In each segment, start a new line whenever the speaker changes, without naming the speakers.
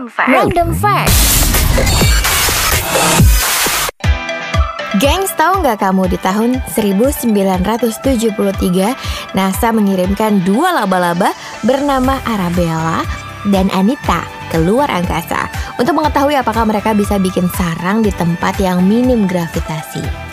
Random Fact. Random Fact. Gengs, tahu nggak kamu di tahun 1973 NASA mengirimkan dua laba-laba bernama Arabella dan Anita ke luar angkasa untuk mengetahui apakah mereka bisa bikin sarang di tempat yang minim gravitasi.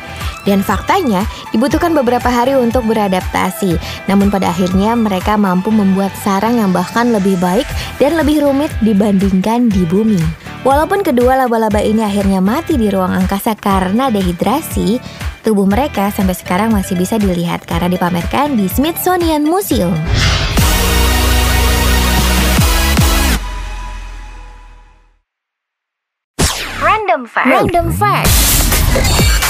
Dan faktanya dibutuhkan beberapa hari untuk beradaptasi. Namun pada akhirnya mereka mampu membuat sarang yang bahkan lebih baik dan lebih rumit dibandingkan di bumi. Walaupun kedua laba-laba ini akhirnya mati di ruang angkasa karena dehidrasi, tubuh mereka sampai sekarang masih bisa dilihat karena dipamerkan di Smithsonian Museum. Random fact. Random fact.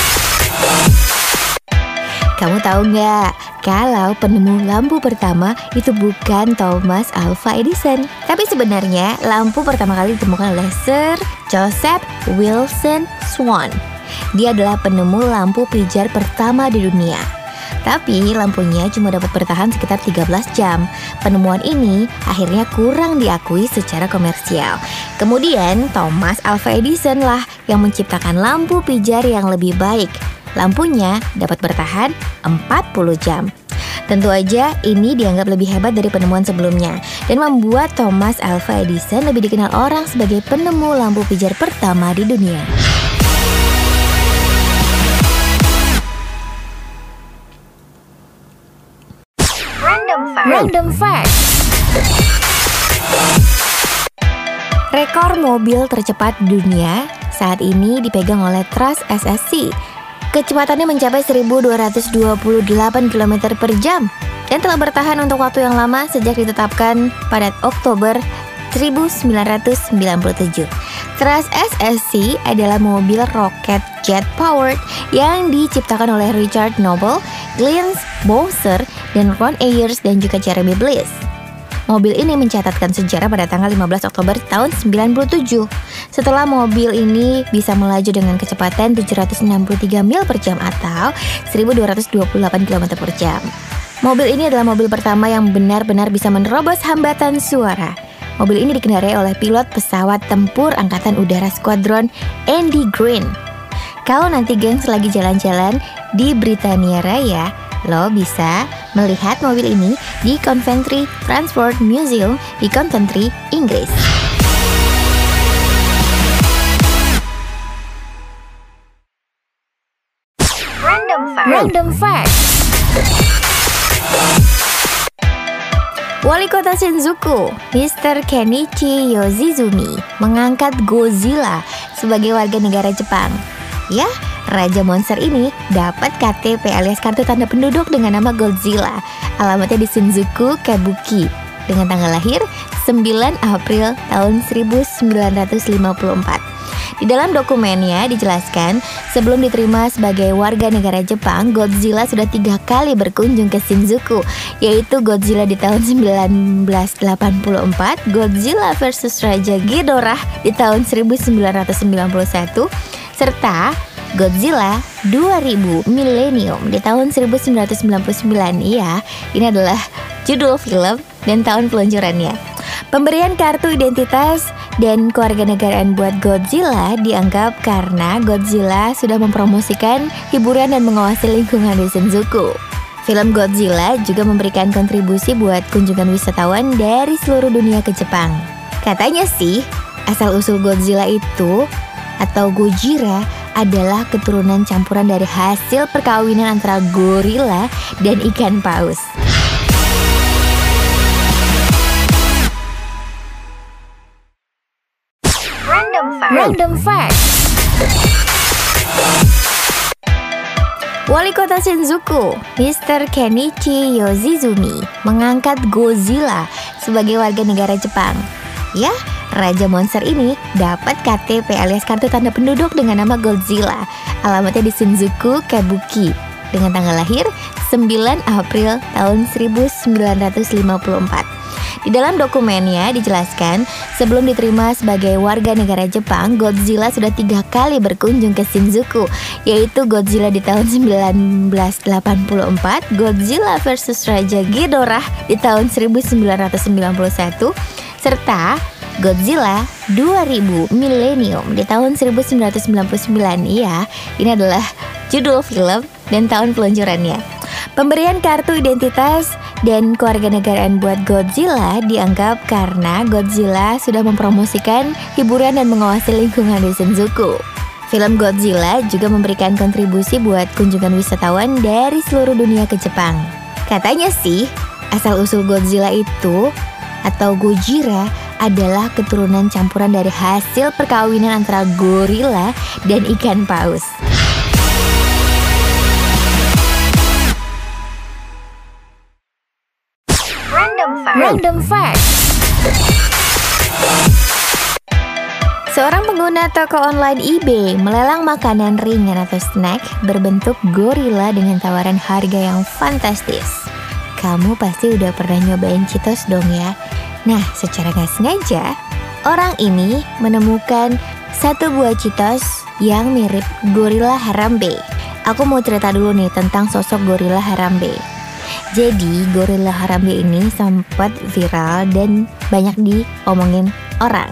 Kamu tahu nggak kalau penemu lampu pertama itu bukan Thomas Alva Edison, tapi sebenarnya lampu pertama kali ditemukan oleh Sir Joseph Wilson Swan. Dia adalah penemu lampu pijar pertama di dunia. Tapi lampunya cuma dapat bertahan sekitar 13 jam. Penemuan ini akhirnya kurang diakui secara komersial. Kemudian Thomas Alva Edison lah yang menciptakan lampu pijar yang lebih baik. Lampunya dapat bertahan 40 jam. Tentu aja ini dianggap lebih hebat dari penemuan sebelumnya dan membuat Thomas Alva Edison lebih dikenal orang sebagai penemu lampu pijar pertama di dunia. Random fact. Random fact. Rekor mobil tercepat dunia saat ini dipegang oleh Trust SSC Kecepatannya mencapai 1228 km per jam dan telah bertahan untuk waktu yang lama sejak ditetapkan pada Oktober 1997. Trust SSC adalah mobil roket jet powered yang diciptakan oleh Richard Noble, Glenn Bowser, dan Ron Ayers dan juga Jeremy Bliss. Mobil ini mencatatkan sejarah pada tanggal 15 Oktober tahun 97. Setelah mobil ini bisa melaju dengan kecepatan 763 mil per jam atau 1228 km per jam. Mobil ini adalah mobil pertama yang benar-benar bisa menerobos hambatan suara. Mobil ini dikendarai oleh pilot pesawat tempur Angkatan Udara Squadron Andy Green. Kalau nanti gengs lagi jalan-jalan di Britania Raya, lo bisa melihat mobil ini di Coventry Transport Museum di Coventry, Inggris. Random fact. Wali kota Shinjuku, Mr. Kenichi Yoshizumi, mengangkat Godzilla sebagai warga negara Jepang. Ya, Raja monster ini dapat KTP alias kartu tanda penduduk dengan nama Godzilla. Alamatnya di Shinjuku, Kabuki. Dengan tanggal lahir 9 April tahun 1954. Di dalam dokumennya dijelaskan, sebelum diterima sebagai warga negara Jepang, Godzilla sudah tiga kali berkunjung ke Shinjuku, yaitu Godzilla di tahun 1984, Godzilla versus Raja Ghidorah di tahun 1991, serta Godzilla 2000 Millennium di tahun 1999 ya ini adalah judul film dan tahun peluncurannya. Pemberian kartu identitas dan keluarga negaraan buat Godzilla dianggap karena Godzilla sudah mempromosikan hiburan dan mengawasi lingkungan di Shinjuku. Film Godzilla juga memberikan kontribusi buat kunjungan wisatawan dari seluruh dunia ke Jepang. Katanya sih, asal-usul Godzilla itu atau Gojira adalah keturunan campuran dari hasil perkawinan antara gorila dan ikan paus. Random fact. Wali kota Shinjuku, Mr. Kenichi Yoshizumi, mengangkat Godzilla sebagai warga negara Jepang. Ya, Raja monster ini dapat KTP alias kartu tanda penduduk dengan nama Godzilla. Alamatnya di Shinjuku, Kabuki. Dengan tanggal lahir 9 April tahun 1954. Di dalam dokumennya dijelaskan, sebelum diterima sebagai warga negara Jepang, Godzilla sudah tiga kali berkunjung ke Shinjuku, yaitu Godzilla di tahun 1984, Godzilla versus Raja Ghidorah di tahun 1991, serta Godzilla 2000 Millennium di tahun 1999 ya. Ini adalah judul film dan tahun peluncurannya. Pemberian kartu identitas dan keluarga negaraan buat Godzilla dianggap karena Godzilla sudah mempromosikan hiburan dan mengawasi lingkungan di Shinjuku. Film Godzilla juga memberikan kontribusi buat kunjungan wisatawan dari seluruh dunia ke Jepang. Katanya sih, asal-usul Godzilla itu atau Gojira adalah keturunan campuran dari hasil perkawinan antara gorila dan ikan paus. Random fact. Random fact. Seorang pengguna toko online eBay melelang makanan ringan atau snack berbentuk gorila dengan tawaran harga yang fantastis. Kamu pasti udah pernah nyobain Cheetos dong ya? Nah, secara nggak sengaja, orang ini menemukan satu buah Cheetos yang mirip gorila Harambe. Aku mau cerita dulu nih tentang sosok gorila Harambe. Jadi, gorila Harambe ini sempat viral dan banyak diomongin orang.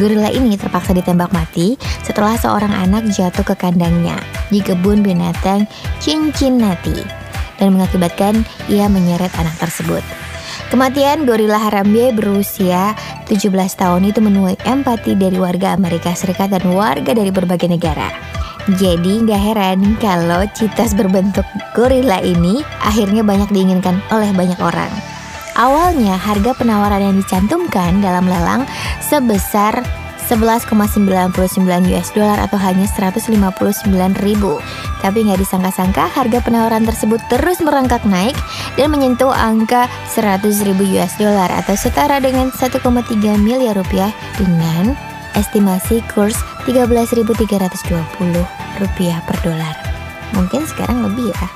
Gorila ini terpaksa ditembak mati setelah seorang anak jatuh ke kandangnya di kebun binatang Cincinnati dan mengakibatkan ia menyeret anak tersebut. Kematian gorila Harambe berusia 17 tahun itu menuai empati dari warga Amerika Serikat dan warga dari berbagai negara. Jadi nggak heran kalau citas berbentuk gorila ini akhirnya banyak diinginkan oleh banyak orang. Awalnya harga penawaran yang dicantumkan dalam lelang sebesar 11,99 US dollar atau hanya 159 ribu. Tapi nggak disangka-sangka harga penawaran tersebut terus merangkak naik dan menyentuh angka 100 ribu US dollar atau setara dengan 1,3 miliar rupiah dengan estimasi kurs 13.320 rupiah per dolar. Mungkin sekarang lebih ya.